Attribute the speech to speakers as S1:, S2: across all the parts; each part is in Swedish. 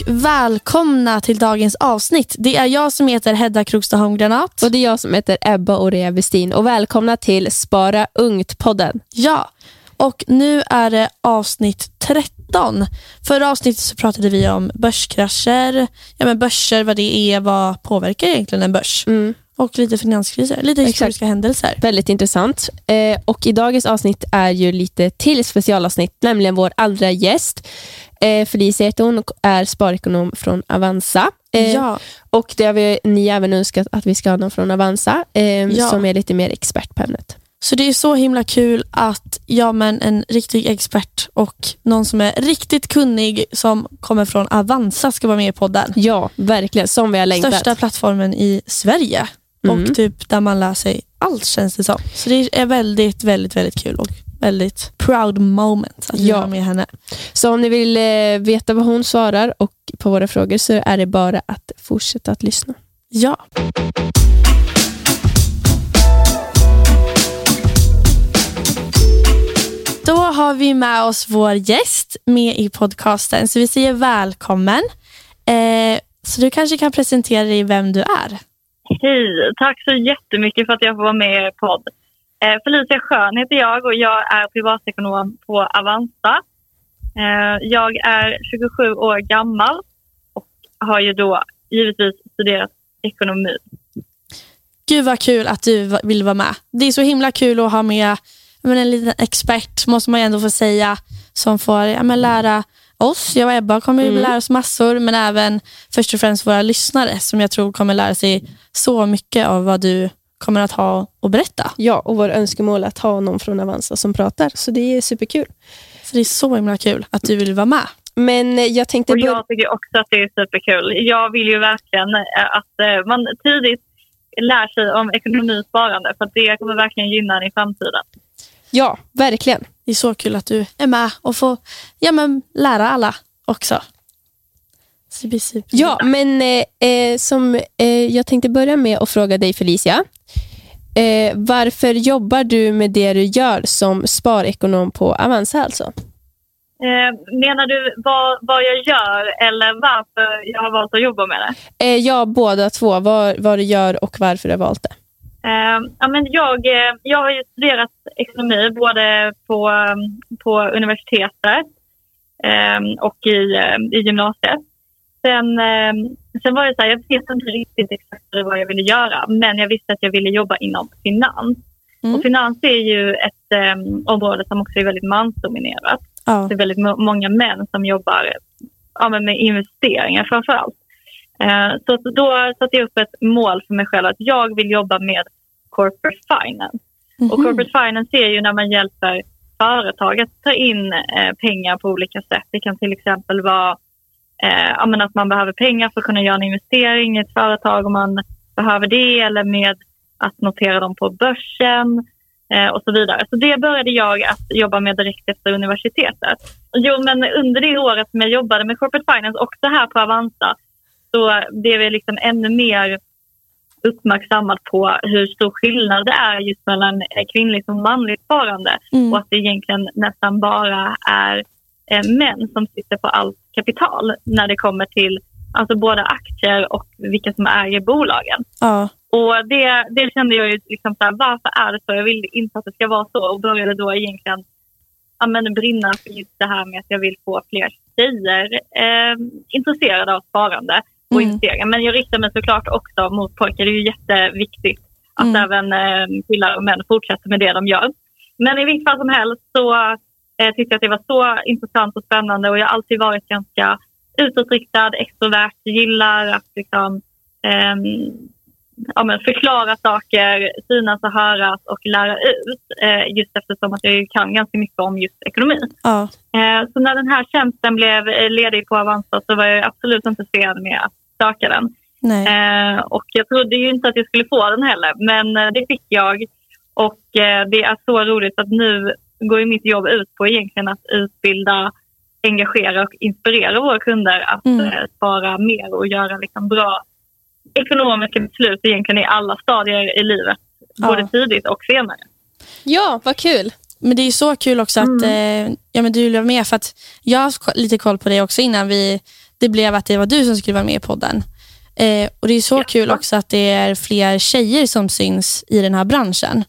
S1: och välkomna till dagens avsnitt. Det är jag som heter Hedda Krokstad Holmgranat.
S2: Och det är jag som heter Ebba Orea Westin och välkomna till Spara Ungt-podden.
S1: Ja, och nu är det avsnitt 13. Förra avsnittet så pratade vi om börskrascher, ja, men börser, vad det är, vad påverkar egentligen en börs?
S2: Mm.
S1: Och lite finanskriser, lite historiska
S2: Exakt.
S1: händelser.
S2: Väldigt intressant. Eh, och I dagens avsnitt är ju lite till specialavsnitt, nämligen vår andra gäst. Eh, Felicia heter hon och är sparekonom från Avanza. Eh,
S1: Ja,
S2: Och det har vi, ni även önskat att vi ska ha någon från Avanza eh,
S1: Ja.
S2: som är lite mer expert på ämnet.
S1: så det är så himla kul att ja, men en riktig expert och någon som är riktigt kunnig som kommer från Avanza ska vara med i podden.
S2: Ja, verkligen. Som vi har längtat.
S1: Största plattformen i Sverige
S2: Mm.
S1: och typ där man lär sig allt känns det som. Så det är väldigt, väldigt, väldigt kul och väldigt proud moment att
S2: Ja.
S1: med henne.
S2: Så om ni vill eh, veta vad hon svarar och på våra frågor så är det bara att fortsätta att lyssna.
S1: Ja. Då har vi med oss vår gäst med i podcasten, så vi säger välkommen. Eh, så du kanske kan presentera dig vem du är.
S3: Hej! Tack så jättemycket för att jag får vara med i podd. Eh, Felicia Schön heter jag och jag är privatekonom på Avanza. Eh, jag är 27 år gammal och har ju då givetvis studerat ekonomi.
S1: Gud vad kul att du vill vara med. Det är så himla kul att ha med menar, en liten expert, måste man ju ändå få säga, som får ja, men, lära oss. Jag och Ebba kommer
S2: Mm.
S1: lära oss massor, men även först och främst våra lyssnare som jag tror kommer lära sig så mycket av vad du kommer att ha att berätta.
S2: Ja, och vår önskemål är att ha någon från Avanza som pratar, så det är superkul.
S1: Så det är så himla kul att du vill vara med.
S2: Men eh, jag tänkte
S3: Och jag tycker också att det är superkul. Jag vill ju verkligen eh, att eh, man tidigt lär sig om ekonomi och sparande för att det kommer verkligen gynna en i framtiden.
S2: Ja, verkligen.
S1: Det är så kul att du är med och får ja, men, lära alla också. Blir super.
S2: Ja, men eh, som eh, jag tänkte börja med att fråga dig Felicia. Eh, varför jobbar du med det du gör som sparekonom på Avanza alltså?
S3: Eh, menar du vad, vad jag gör eller varför jag har valt att jobba med det?
S2: Eh, ja, båda två. Vad, vad du gör och varför du har valt det.
S3: Eh, ja, men jag, eh, jag har ju studerat ekonomi både på, eh, på universitetet eh, och i, i gymnasiet. Sen, eh, sen var det så här, jag visste inte riktigt exakt vad jag ville göra men jag visste att jag ville jobba inom finans.
S1: Mm.
S3: Och finans är ju ett eh, område som också är väldigt mansdominerat.
S1: Ja.
S3: Det är väldigt må- många män som jobbar ja, med investeringar framför allt. Eh, så att då satte jag upp ett mål för mig själv att jag vill jobba med corporate finance. Och
S1: Mhm.
S3: corporate finance är ju när man hjälper företag att ta in eh, pengar på olika sätt. Det kan till exempel vara eh, att man behöver pengar för att kunna göra en investering i ett företag om man behöver det eller med att notera dem på börsen eh, och så vidare. Så det började jag att jobba med direkt efter universitetet. Jo, men under det året som jag jobbade med corporate finance, också här på Avanza, så blev jag liksom ännu mer uppmärksammad på hur stor skillnad det är just mellan kvinnligt och manligt sparande
S1: Mm.
S3: och att det egentligen nästan bara är eh, män som sitter på allt kapital när det kommer till alltså både aktier och vilka som äger bolagen.
S1: Ja.
S3: Och det, det kände jag ju liksom så här, varför är det så? Jag vill inte att det ska vara så och började då egentligen ja, men brinna för just det här med att jag vill få fler tjejer eh, intresserade av sparande och
S1: Mm.
S3: investeringar. Men jag riktar mig såklart också mot pojkar. Det är ju jätteviktigt att
S1: Mm.
S3: även eh, killar och män fortsätter med det de gör. Men i vilket fall som helst så eh, tyckte jag att det var så intressant och spännande och jag har alltid varit ganska utåtriktad, extrovert, gillar att liksom, ehm, ja, förklara saker, synas och höras och lära ut. Eh, just eftersom att jag kan ganska mycket om just ekonomi.
S1: Ja.
S3: Eh, så när den här tjänsten blev eh, ledig på Avanza så var jag absolut inte sen med att söka den. Eh, och jag trodde ju inte att jag skulle få den heller, men eh, det fick jag. Och eh, det är så roligt att nu går ju mitt jobb ut på egentligen att utbilda, engagera och inspirera våra kunder att
S1: Mm.
S3: eh, spara mer och göra liksom bra ekonomiska beslut egentligen i alla stadier i livet.
S1: Ja.
S3: Både tidigt och senare.
S2: Ja, vad kul.
S1: Men det är så kul också att eh, ja, men du vara med för att jag har lite koll på dig också innan vi det blev att det var du som skulle vara med i podden. Eh, och Det är så
S3: Ja.
S1: kul också att det är fler tjejer som syns i den här branschen.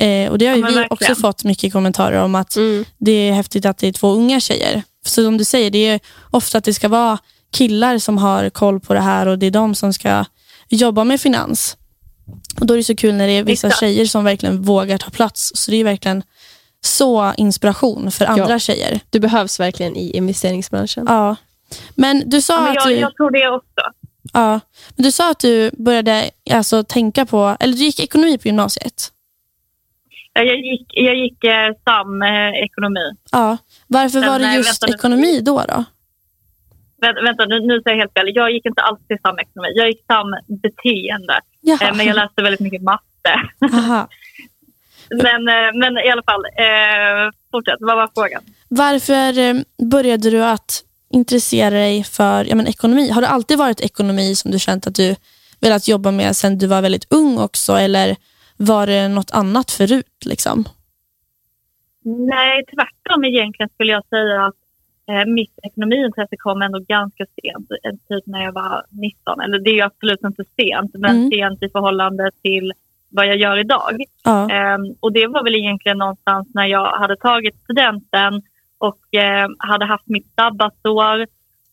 S1: Eh, och Det har
S3: Ja,
S1: vi
S3: verkligen.
S1: också fått mycket kommentarer om att
S2: Mm.
S1: det är häftigt att det är två unga tjejer. Så som du säger, det är ofta att det ska vara killar som har koll på det här och det är de som ska jobba med finans. Och Då är det så kul när det är vissa
S3: Exakt.
S1: tjejer som verkligen vågar ta plats. Så det är verkligen så inspiration för andra
S2: Ja.
S1: tjejer.
S2: Du behövs verkligen i investeringsbranschen.
S1: Ja. Men du sa
S3: Ja, men
S1: att
S3: jag,
S1: du...
S3: jag tror det också.
S1: Ja, men du sa att du började alltså, tänka på, eller du gick ekonomi på gymnasiet.
S3: Ja, Jag gick, jag gick eh, SAM eh, ekonomi.
S1: Ja. Varför var det
S3: nej,
S1: just
S3: vänta
S1: ekonomi då? då?
S3: Vänta, vänta nu, nu säger jag helt fel. Jag gick inte alls till SAM ekonomi. Jag gick SAM beteende. Eh, men jag läste väldigt mycket matte. Men, eh, men i alla fall, eh, fortsätt. Vad var frågan?
S1: Varför eh, började du att intressera dig för ja, men, ekonomi? Har det alltid varit ekonomi som du känt att du velat jobba med sedan du var väldigt ung också? Eller var det något annat förut? Liksom?
S3: Nej, tvärtom egentligen skulle jag säga att eh, mitt ekonomiintresse kom ändå ganska sent. eh, Typ när jag var 19. Eller det är ju absolut inte sent, men
S1: Mm.
S3: sent i förhållande till vad jag gör idag.
S1: Ja.
S3: Ehm, och det var väl egentligen någonstans när jag hade tagit studenten och eh, hade haft mitt sabbatsår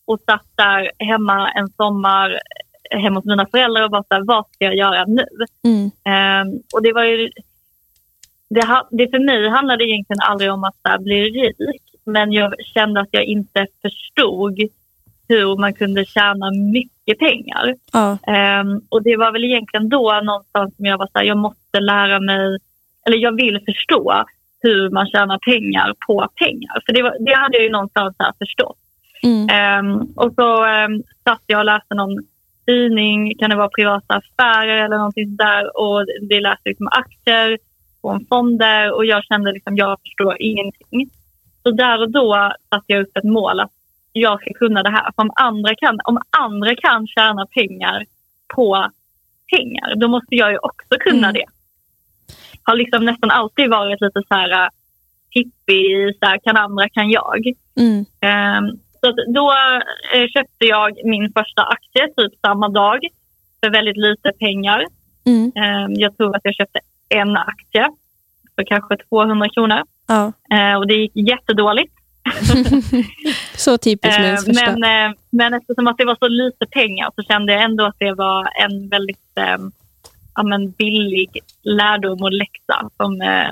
S3: och satt där hemma en sommar eh, hemma hos mina föräldrar och bara så här, vad ska jag göra nu?
S1: Mm.
S3: Ehm, och det var ju... Det, det för mig handlade egentligen aldrig om att här, bli rik men jag kände att jag inte förstod hur man kunde tjäna mycket pengar.
S1: Ja.
S3: Ehm, och det var väl egentligen då någonstans som jag var så här, jag måste lära mig, eller jag vill förstå hur man tjänar pengar på pengar. För det, var, det hade jag ju någonstans här förstått.
S1: Mm.
S3: Ehm, och så um, satt jag och läste någon tidning, kan det vara privata affärer eller någonting där och det läste liksom aktier från fonder och jag kände liksom jag förstår ingenting. Så där och då satte jag upp ett mål att jag ska kunna det här. För om andra kan, om andra kan tjäna pengar på pengar, då måste jag ju också kunna
S1: Mm.
S3: det. Har liksom nästan alltid varit lite så här äh, hippie, så här, kan andra kan jag.
S1: Mm.
S3: Ehm, så då eh, köpte jag min första aktie typ samma dag för väldigt lite pengar.
S1: Mm.
S3: Ehm, jag tror att jag köpte en aktie för kanske 200 kronor
S1: Ja.
S3: Ehm, och det gick jättedåligt.
S2: Så typiskt med
S3: Ehm,
S2: ens första.
S3: men, eh, men eftersom att det var så lite pengar så kände jag ändå att det var en väldigt eh, ja, men billig lärdom och läxa som, eh,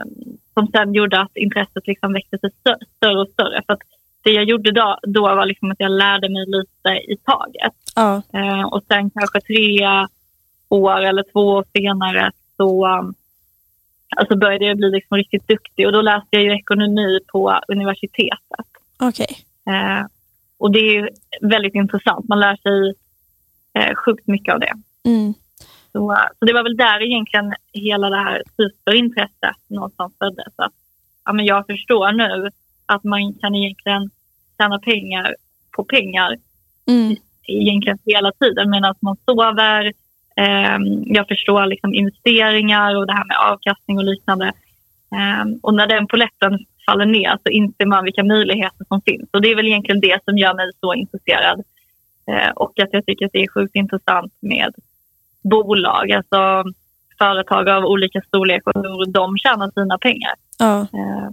S3: som sen gjorde att intresset liksom växte sig stö- större och större. För att det jag gjorde då, då var liksom att jag lärde mig lite i taget.
S1: Ja.
S3: Eh, och sen kanske tre år eller två år senare så um, alltså började jag bli liksom riktigt duktig och då läste jag ju ekonomi på universitetet.
S1: Okej.
S3: Eh, och det är väldigt intressant. Man lär sig eh, sjukt mycket av det.
S1: Mm.
S3: Så, så det var väl där egentligen hela det här superintresset någonstans föddes. Att, ja, men jag förstår nu att man kan egentligen tjäna pengar på pengar
S1: Mm.
S3: egentligen hela tiden medan man sover. Eh, jag förstår liksom investeringar och det här med avkastning och liknande. Eh, och när den poletten faller ner så inser man vilka möjligheter som finns. Och det är väl egentligen det som gör mig så intresserad. Eh, och att jag tycker att det är sjukt intressant med bolag, alltså företag av olika storlek och hur de tjänar sina pengar.
S1: Ja.
S3: Eh,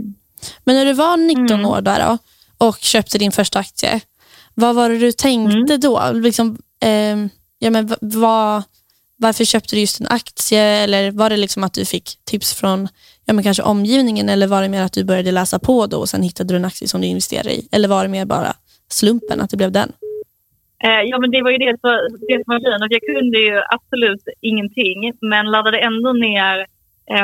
S1: Men när du var 19
S3: Mm.
S1: år där då, och köpte din första aktie, vad var det du tänkte
S3: Mm.
S1: då? Liksom, ehm, ja, men vad, varför köpte du just en aktie? Eller var det liksom att du fick tips från ja, men kanske omgivningen eller var det mer att du började läsa på då och sen hittade du en aktie som du investerade i? Eller var det mer bara slumpen att det blev den?
S3: Eh, ja, men det var ju det, som- det som var grejen. Och Jag kunde ju absolut ingenting, men laddade ändå ner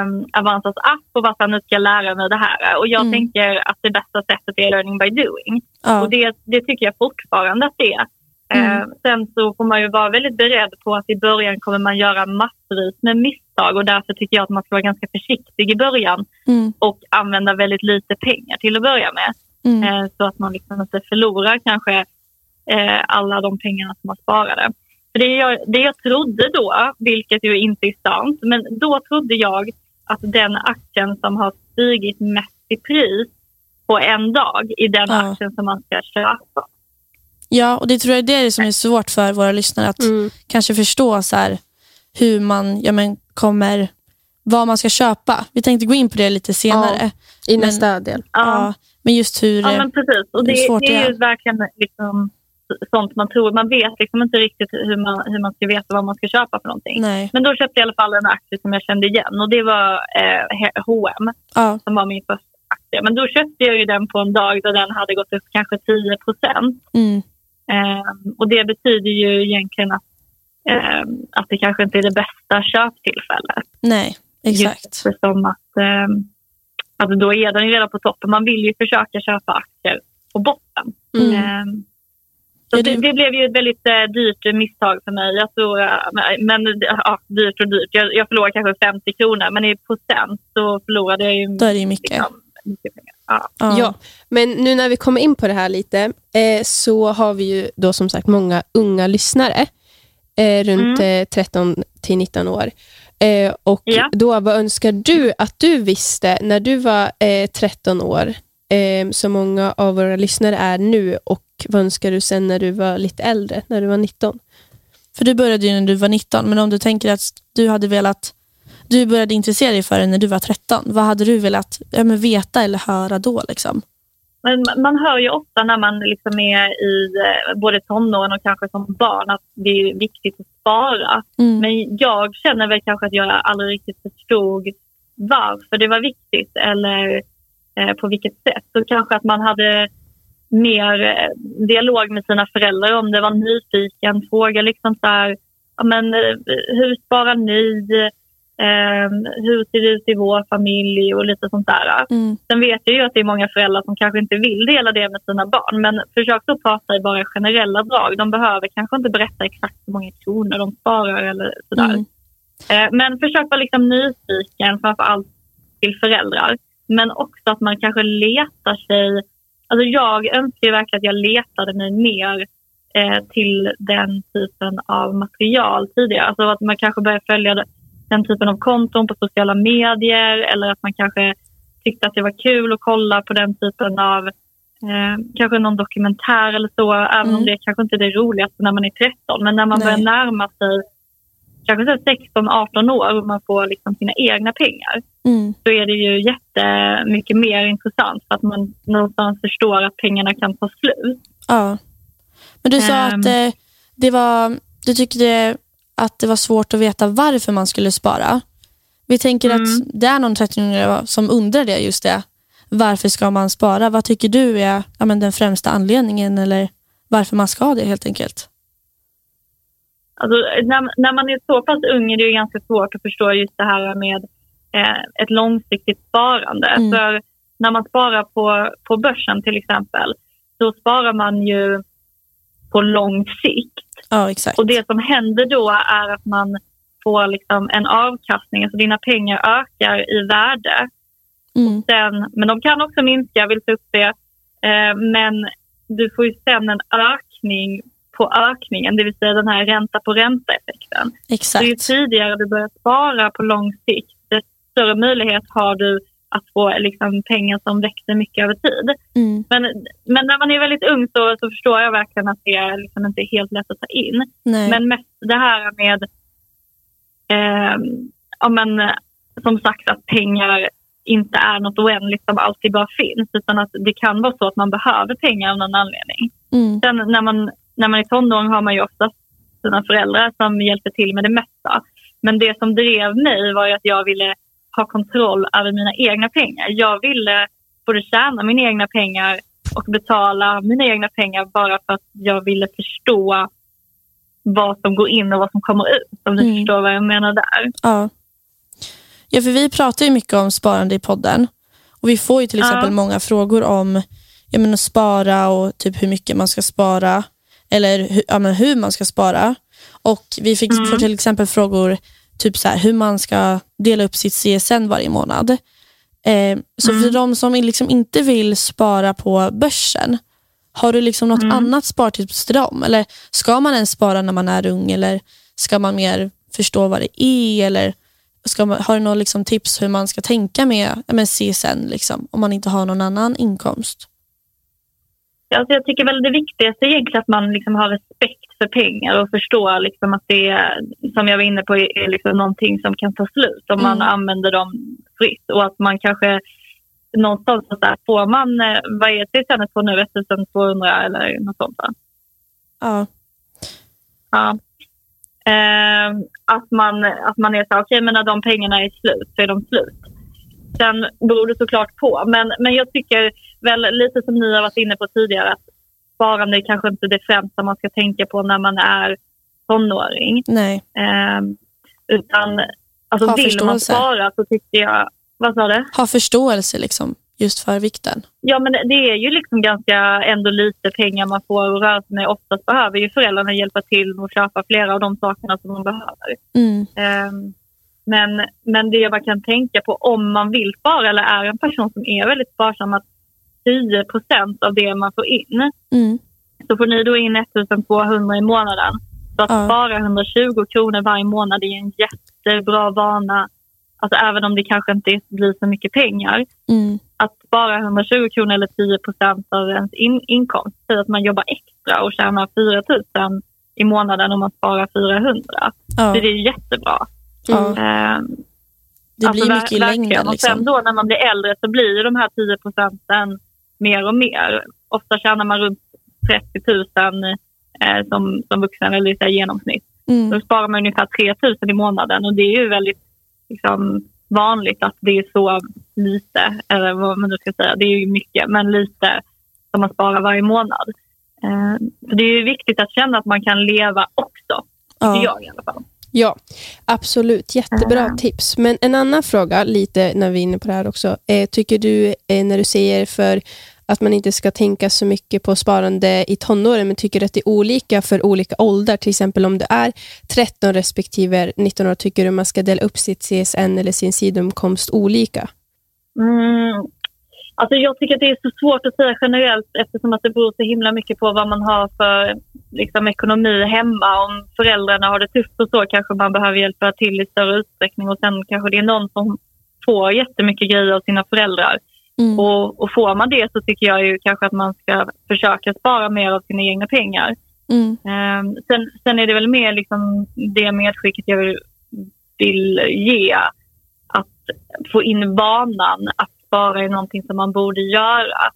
S3: um, Avanzas app och här, nu ska jag lära mig det här. Och jag
S1: Mm.
S3: tänker att det bästa sättet är learning by doing.
S1: Ja.
S3: Och det, det tycker jag fortfarande att det är.
S1: Mm.
S3: Eh, sen så får man ju vara väldigt beredd på att i början kommer man göra massvis med misstag och därför tycker jag att man ska vara ganska försiktig i början
S1: Mm.
S3: och använda väldigt lite pengar till att börja med. Eh, så att man liksom inte förlorar kanske eh, alla de pengarna som man sparade. För det, jag, det jag trodde då, vilket ju inte är sant, men då trodde jag att den aktien som har stigit mest i pris på en dag är den
S1: Ja.
S3: aktien som man ska köpa.
S1: Ja, och det tror jag är det som är svårt för våra lyssnare att
S2: Mm.
S1: kanske förstå så här, hur man ja, men, kommer, vad man ska köpa. Vi tänkte gå in på det lite senare.
S2: I
S1: Men-
S2: nästa del.
S1: Ja. men just hur...
S3: Ja, men precis. Och
S1: hur
S3: det,
S1: svårt
S3: det är
S1: det
S3: ju verkligen liksom sånt man tror. Man vet liksom inte riktigt hur man, hur man ska veta vad man ska köpa för någonting.
S1: nej.
S3: Men då köpte jag i alla fall en aktie som jag kände igen och det var eh, H&M
S1: Ja,
S3: som var min första aktie. Men då köpte jag ju den på en dag då den hade gått upp kanske 10 procent.
S1: mm,
S3: Eh, och det betyder ju egentligen att, eh, att det kanske inte är det bästa köptillfället.
S1: nej, exakt.
S3: Just eftersom att, eh, att då är den ju redan på toppen. Man vill ju försöka köpa aktier på botten.
S2: Mm.
S3: Eh, så det,
S1: det-
S3: blev ju ett väldigt eh, dyrt misstag för mig. Jag tror, eh, men ja, dyrt och dyrt. Jag, jag förlorade kanske 50 kronor men i procent så förlorade jag ju
S1: Då är det ju mycket.
S3: liksom, mycket pengar. Ja.
S1: Ja.
S2: Ja, men nu när vi kommer in på det här lite eh, så har vi ju då som sagt många unga lyssnare eh, runt eh, 13 till 19 år. Eh, och
S3: Ja.
S2: då, vad önskar du att du visste när du var eh, 13 år, eh, som många av våra lyssnare är nu och vad önskar du sen när du var lite äldre, när du var 19?
S1: För du började ju när du var 19, men om du tänker att du hade velat du började intressera dig för det när du var 13. Vad hade du velat ja, men veta eller höra då? Liksom?
S3: Men man- man hör ju ofta när man liksom är i eh, både tonåren och kanske som barn att det är viktigt att spara.
S1: Mm.
S3: Men jag känner väl kanske att jag aldrig riktigt förstod varför det var viktigt eller på vilket sätt. Så kanske att man hade mer eh, dialog med sina föräldrar om det var nyfiken. Fråga liksom så här, ja, men, eh, hur sparar ni? Eh, hur ser det ut i vår familj och lite sånt där.
S1: Mm.
S3: Sen vet jag ju att det är många föräldrar som kanske inte vill dela det med sina barn. Men försök då prata i bara generella drag. De behöver kanske inte berätta exakt hur många kronor de sparar eller sådär.
S1: Mm.
S3: Eh, Men försök vara liksom nyfiken framför allt till föräldrar. Men också att man kanske letar sig... Alltså jag önskar verkligen att jag letade mig mer eh, till den typen av material tidigare. Alltså att man kanske börjar följa den typen av konton på sociala medier eller att man kanske tyckte att det var kul att kolla på den typen av eh, kanske någon dokumentär eller så, även om
S1: Mm.
S3: det kanske inte är det roligaste när man är 13. Men när man
S1: Nej.
S3: börjar närma sig kanske 16-18 år och man får liksom sina egna pengar
S1: Mm.
S3: så är det ju jättemycket mer intressant för att man någonstans förstår att pengarna kan ta slut.
S1: Ja. Men du sa
S3: Ehm.
S1: att eh, det var, du tyckte att det var svårt att veta varför man skulle spara. Vi tänker
S3: Mm.
S1: att det är någon 13-åring som undrar det, just det. Varför ska man spara? Vad tycker du är ja, men den främsta anledningen eller varför man ska det helt enkelt?
S3: Alltså, när, när man är så pass ung är det ju ganska svårt att förstå just det här med eh, ett långsiktigt sparande.
S1: Mm.
S3: För när man sparar på, på börsen till exempel, så sparar man ju på lång sikt.
S1: Ja, exakt.
S3: Och det som händer då är att man får liksom en avkastning, alltså dina pengar ökar i värde.
S1: Mm.
S3: Sen, men de kan också minska, jag vill ta upp det. Eh, men du får ju sen en ökning på ökningen, det vill säga den här ränta på ränta-effekten. Så ju
S1: Exakt.
S3: tidigare du börjar spara på lång sikt, större möjlighet har du att få liksom, pengar som växer mycket över tid.
S1: Mm.
S3: Men, men när man är väldigt ung så, så förstår jag verkligen att det är liksom inte helt lätt att ta in.
S1: Nej.
S3: Men mest det här med, eh, ja, men, som sagt att pengar inte är något oändligt som alltid bara finns utan att det kan vara så att man behöver pengar av någon anledning.
S1: Mm.
S3: Sen när man, när man är tonåring har man ju ofta sina föräldrar som hjälper till med det mesta. Men det som drev mig var ju att jag ville ha kontroll över mina egna pengar. Jag ville både tjäna mina egna pengar och betala mina egna pengar bara för att jag ville förstå vad som går in och vad som kommer ut. Om du
S1: Mm.
S3: förstår vad jag menar där.
S1: Ja. ja, för vi pratar ju mycket om sparande i podden. Och Vi får ju till
S3: Ja.
S1: exempel många frågor om jag menar, spara och typ hur mycket man ska spara. Eller hur, ja, hur man ska spara. Och Vi fick
S3: Mm.
S1: till exempel frågor typ så här, hur man ska dela upp sitt CSN varje månad. Eh, så
S3: Mm.
S1: för de som liksom inte vill spara på börsen, har du liksom något
S3: Mm.
S1: annat spartips till dem? Eller ska man ens spara när man är ung? Eller ska man mer förstå vad det är? Eller man, har du några liksom tips hur man ska tänka med, med CSN liksom, om man inte har någon annan inkomst?
S3: Alltså jag tycker väl det viktigaste är egentligen att man liksom har respekt för pengar och förstår liksom att det är, som jag var inne på, är liksom någonting som kan ta slut om man
S1: Mm.
S3: använder dem fritt. Och att man kanske någonstans så där, får man, eh, vad är CSN på nu, 1200 eller något sånt va?
S1: Ja.
S3: Ja. Eh, att, man, att man är så okej men när de pengarna är slut så är de slut. Sen beror det såklart på. Men, men jag tycker väl lite som ni har varit inne på tidigare att sparande är kanske inte det främsta man ska tänka på när man är tonåring.
S1: Nej.
S3: Eh, utan alltså
S1: Ha
S3: vill man
S1: förståelse.
S3: spara så tycker jag... Vad sa du?
S1: Ha förståelse liksom, just för vikten.
S3: Ja, men det är ju liksom ganska ändå lite pengar man får att röra sig med. Oftast behöver ju föräldrarna hjälpa till med att köpa flera av de sakerna som de behöver.
S1: Mm.
S3: Ehm, Men, men det man kan tänka på om man vill spara eller är en person som är väldigt sparsam att 10% av det man får in
S1: Mm.
S3: så får ni då in 1200 i månaden. Så att
S1: Ja.
S3: spara 120 kronor varje månad är en jättebra vana. Alltså även om det kanske inte blir så mycket pengar.
S1: Mm.
S3: Att spara 120 kronor eller 10% av ens in, inkomst. Säg att man jobbar extra och tjänar 4 000 i månaden om man sparar 400.
S1: Ja.
S3: Så det är jättebra.
S1: Ja.
S3: Ehm,
S1: Det
S3: Alltså,
S1: blir
S3: ver-
S1: mycket i längden.
S3: Och sen
S1: Liksom.
S3: då när man blir äldre så blir de här 10 procenten mer och mer. Ofta tjänar man runt 30 000 eh, som, som vuxen eller i genomsnitt.
S1: Mm.
S3: Då sparar man ungefär 3 000 i månaden och det är ju väldigt liksom, vanligt att det är så lite, eller vad man nu ska säga, det är ju mycket, men lite som man sparar varje månad. Eh, så det är ju viktigt att känna att man kan leva också,
S1: Ja.
S3: jag i alla fall.
S2: Ja, absolut. Jättebra
S3: Ah.
S2: tips. Men en annan fråga, lite när vi är inne på det här också. Eh, tycker du, eh, när du säger för att man inte ska tänka så mycket på sparande i tonåren, men tycker att det är olika för olika åldrar? Till exempel om det är 13 respektive 19 år, tycker du man ska dela upp sitt CSN eller sin sidoinkomst olika?
S3: Mm. Alltså jag tycker att det är så svårt att säga generellt eftersom att det beror så himla mycket på vad man har för liksom, ekonomi hemma. Om föräldrarna har det tufft och så kanske man behöver hjälpa till i större utsträckning och sen kanske det är någon som får jättemycket grejer av sina föräldrar.
S1: Mm.
S3: Och, och får man det så tycker jag ju kanske att man ska försöka spara mer av sina egna pengar.
S1: Mm.
S3: Ehm, sen, sen är det väl mer liksom det medskicket jag vill, vill ge. Att få in vanan att spara är någonting som man borde göra.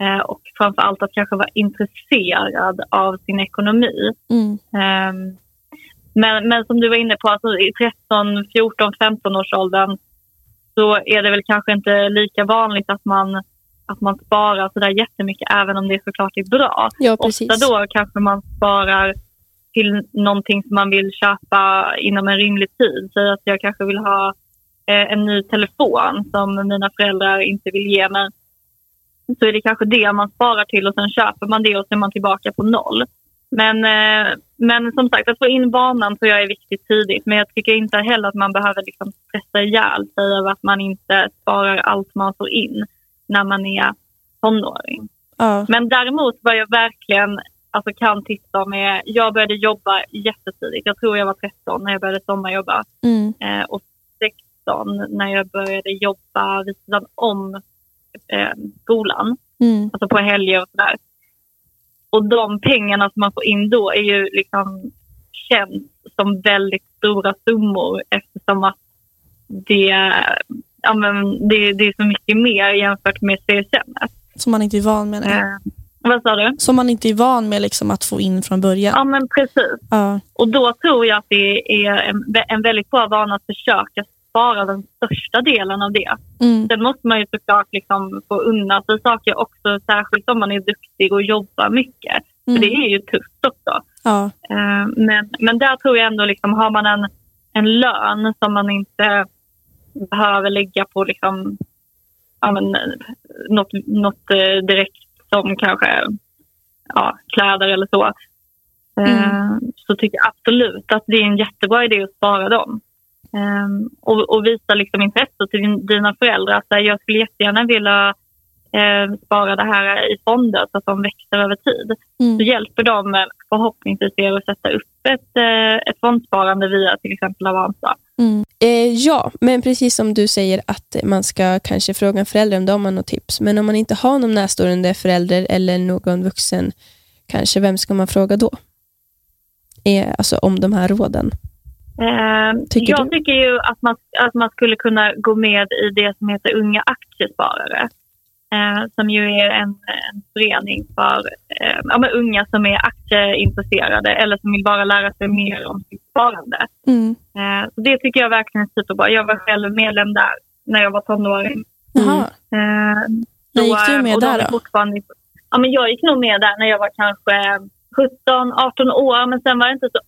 S3: Eh, och framför allt att kanske vara intresserad av sin ekonomi.
S1: Mm.
S3: Ehm, men, men som du var inne på, alltså i 13, 14, 15 års åldern så är det väl kanske inte lika vanligt att man, att man sparar så där jättemycket även om det såklart är bra.
S2: Ja, precis.
S3: Ofta då kanske man sparar till någonting som man vill köpa inom en rimlig tid. Säg att jag kanske vill ha eh, en ny telefon som mina föräldrar inte vill ge mig. Så är det kanske det man sparar till och sen köper man det och så är man tillbaka på noll. Men, eh, men som sagt, att få in vanan tror jag är viktigt tidigt. Men jag tycker inte heller att man behöver liksom stressa ihjäl sig över att man inte sparar allt man får in när man är tonåring.
S1: Ja.
S3: Men däremot vad jag verkligen alltså, kan tipsa om är, jag började jobba jättetidigt. Jag tror jag var 13 när jag började sommarjobba
S1: Mm.
S3: eh, och 16 när jag började jobba vid sidan om eh, skolan,
S1: Mm.
S3: alltså på helger och sådär. Och de pengarna som man får in då är ju liksom känns som väldigt stora summor eftersom att det, ja, men det, det är så mycket mer jämfört med CSN.
S1: Som man inte är van med.
S3: Eh, vad sa du?
S1: Som man inte är van med liksom att få in från början.
S3: Ja, men precis.
S1: Ja.
S3: Och då tror jag att det är en, en väldigt bra vana att försöka spara den största delen av det.
S1: Mm.
S3: Sen måste man ju såklart liksom få unna sig saker också, särskilt om man är duktig och jobbar mycket. För
S1: Mm.
S3: det är ju tufft också.
S1: Ja.
S3: Eh, Men, men där tror jag ändå, liksom, har man en, en lön som man inte behöver lägga på liksom, ja, men, något, något eh, direkt som kanske ja, kläder eller så. Eh, Så tycker jag absolut att det är en jättebra idé att spara dem. Eh, och, och visa liksom intresse till din, dina föräldrar. Att jag skulle jättegärna vilja eh, spara det här i fonder så att de växer över tid så
S1: Mm.
S3: hjälper de förhoppningsvis er att sätta upp ett, eh, ett fondsparande via till exempel Avanza.
S1: Mm.
S2: Eh, ja, men precis som du säger att man ska kanske fråga en förälder om de har något tips. Men om man inte har någon närstående förälder eller någon vuxen, kanske vem ska man fråga då? Eh, alltså om de här råden.
S3: Eh,
S2: Tycker
S3: jag
S2: du?
S3: tycker ju att man, att man skulle kunna gå med i det som heter Unga Aktiesparare. Eh, som ju är en, en förening för eh, ja, men unga som är aktieintresserade eller som vill bara lära sig mer om sitt sparande.
S1: Mm.
S3: Eh, så det tycker jag verkligen är superbra. Jag var själv medlem där när jag var tonåring.
S1: Jaha.
S3: Eh,
S1: När gick du med
S3: och
S1: där
S3: är
S1: då?
S3: Ja, men jag gick nog med där när jag var kanske 17, 18 år, men sen var jag inte så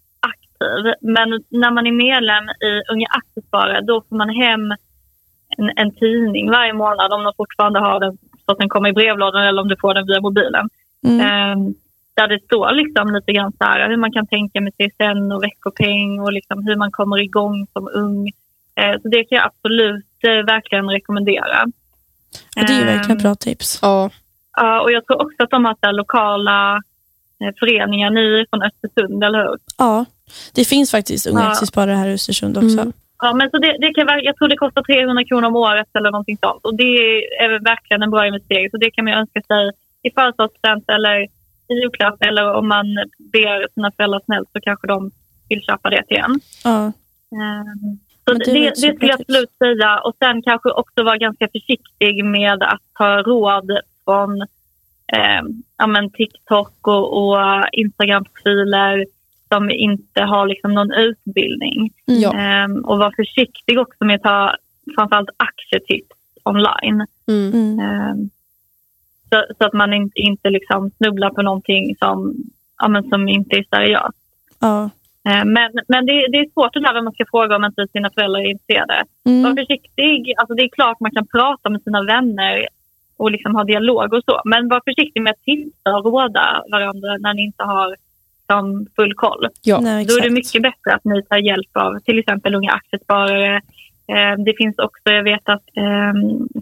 S3: aktiv. Men när man är medlem i Unga Aktiesparare, då får man hem en, en tidning varje månad om de fortfarande har den så att den kommer i brevlådan eller om du får den via mobilen.
S1: Mm.
S3: Eh, där det står liksom lite grann så här, hur man kan tänka med CSN och veckopeng och liksom hur man kommer igång som ung. Eh, så det kan jag absolut eh, verkligen rekommendera.
S1: Och det är ju
S3: Eh,
S1: verkligen bra tips.
S2: Ja,
S3: Ja, och jag tror också att de har så här lokala eh, föreningar. Ni är från Östersund, eller hur?
S1: Ja, det finns faktiskt unga
S3: Ja.
S1: aktiesparare här i Östersund också.
S2: Mm.
S3: Ja, men så det, det kan, jag tror det kostar 300 kronor om året eller någonting sånt. Och det är verkligen en bra investering. Så det kan man önska sig i födelsedagspresent eller i julklapp. Eller om man ber sina föräldrar snällt så kanske de vill köpa det till en.
S1: Ja.
S3: Ehm, Så det,
S1: det
S3: det, skulle jag absolut säga. Och sen kanske också vara ganska försiktig med att ta råd från eh, ja, men TikTok och, och Instagram-profiler som inte har liksom någon utbildning.
S1: Mm.
S2: Ja.
S3: Ehm, och vara försiktig också med att ta framförallt aktietips online.
S2: mm.
S3: Ehm, så, så att man inte, inte liksom snubblar på någonting som, ja, men som inte är seriöst.
S1: Ja.
S3: Eh, Men, men det, det är svårt att där vad man ska fråga om inte sina föräldrar är intresserade. Var
S1: Mm.
S3: försiktig. Alltså det är klart man kan prata med sina vänner och liksom ha dialog och så. Men var försiktig med att tipsa och råda varandra när ni inte har liksom, full koll.
S2: ja.
S1: Nej,
S3: Då är det mycket bättre att ni tar hjälp av till exempel Unga Aktiesparare. Eh, Det finns också, jag vet att eh,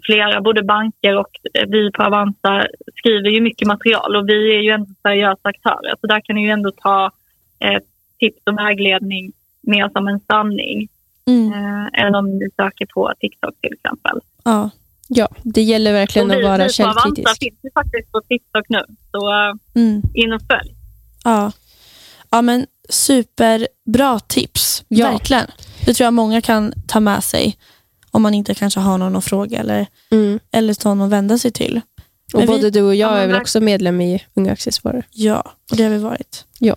S3: flera, både banker och eh, vi på Avanza skriver ju mycket material och vi är ju ändå seriösa aktörer. Så där kan ni ju ändå ta eh, tips och vägledning mer som en sanning
S1: Mm.
S3: eh, än om ni söker på TikTok till exempel.
S1: Ja.
S2: ja, det gäller verkligen
S3: och
S2: att
S3: vi,
S2: vara
S3: vi på Avanza
S2: källkritisk.
S3: finns ju faktiskt på TikTok nu, så
S1: Mm.
S3: in och följ.
S1: Ja. Ja, men superbra tips.
S2: Ja.
S1: Verkligen. Det tror jag många kan ta med sig om man inte kanske har någon att fråga eller,
S2: Mm.
S1: eller någon att vända sig till.
S2: Och
S1: Men vi-
S2: både du och jag är väl också medlem i Unga Aktiesparare.
S1: Ja, och det har vi varit.
S2: Ja.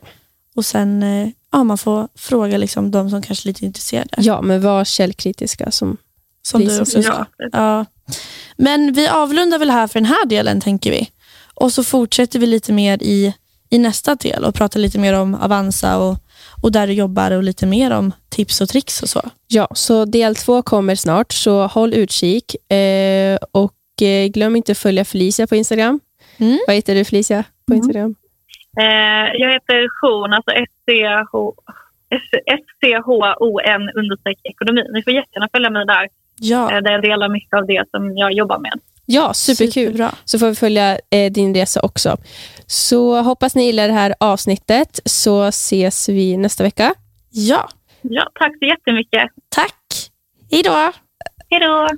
S1: Och sen eh, ja, man får fråga liksom de som kanske är lite intresserade.
S2: Ja, men var källkritiska. Som,
S1: Som du också.
S3: Ja.
S1: Ja. Men vi avrundar väl här för den här delen tänker vi. Och så fortsätter vi lite mer i, i nästa del och pratar lite mer om Avanza och, och där du jobbar och lite mer om tips och tricks och så.
S2: ja, så del två kommer snart, så håll utkik. Eh, och eh, glöm inte att följa Felicia på Instagram.
S1: Mm.
S2: Vad heter du Felicia på
S3: Mm.
S2: Instagram?
S3: Eh, jag heter Jon, alltså S-C-H-O-N understreck ekonomi. Ni får jättegärna följa mig där,
S1: Ja,
S3: eh, där jag delar mycket av det som jag jobbar med.
S2: Ja, superkul.
S1: Superbra.
S2: Så får vi följa eh, din resa också. Så hoppas ni gillar det här avsnittet, så ses vi nästa vecka.
S1: Ja,
S3: Ja, tack så jättemycket.
S1: tack. Hej då.
S3: Hej då!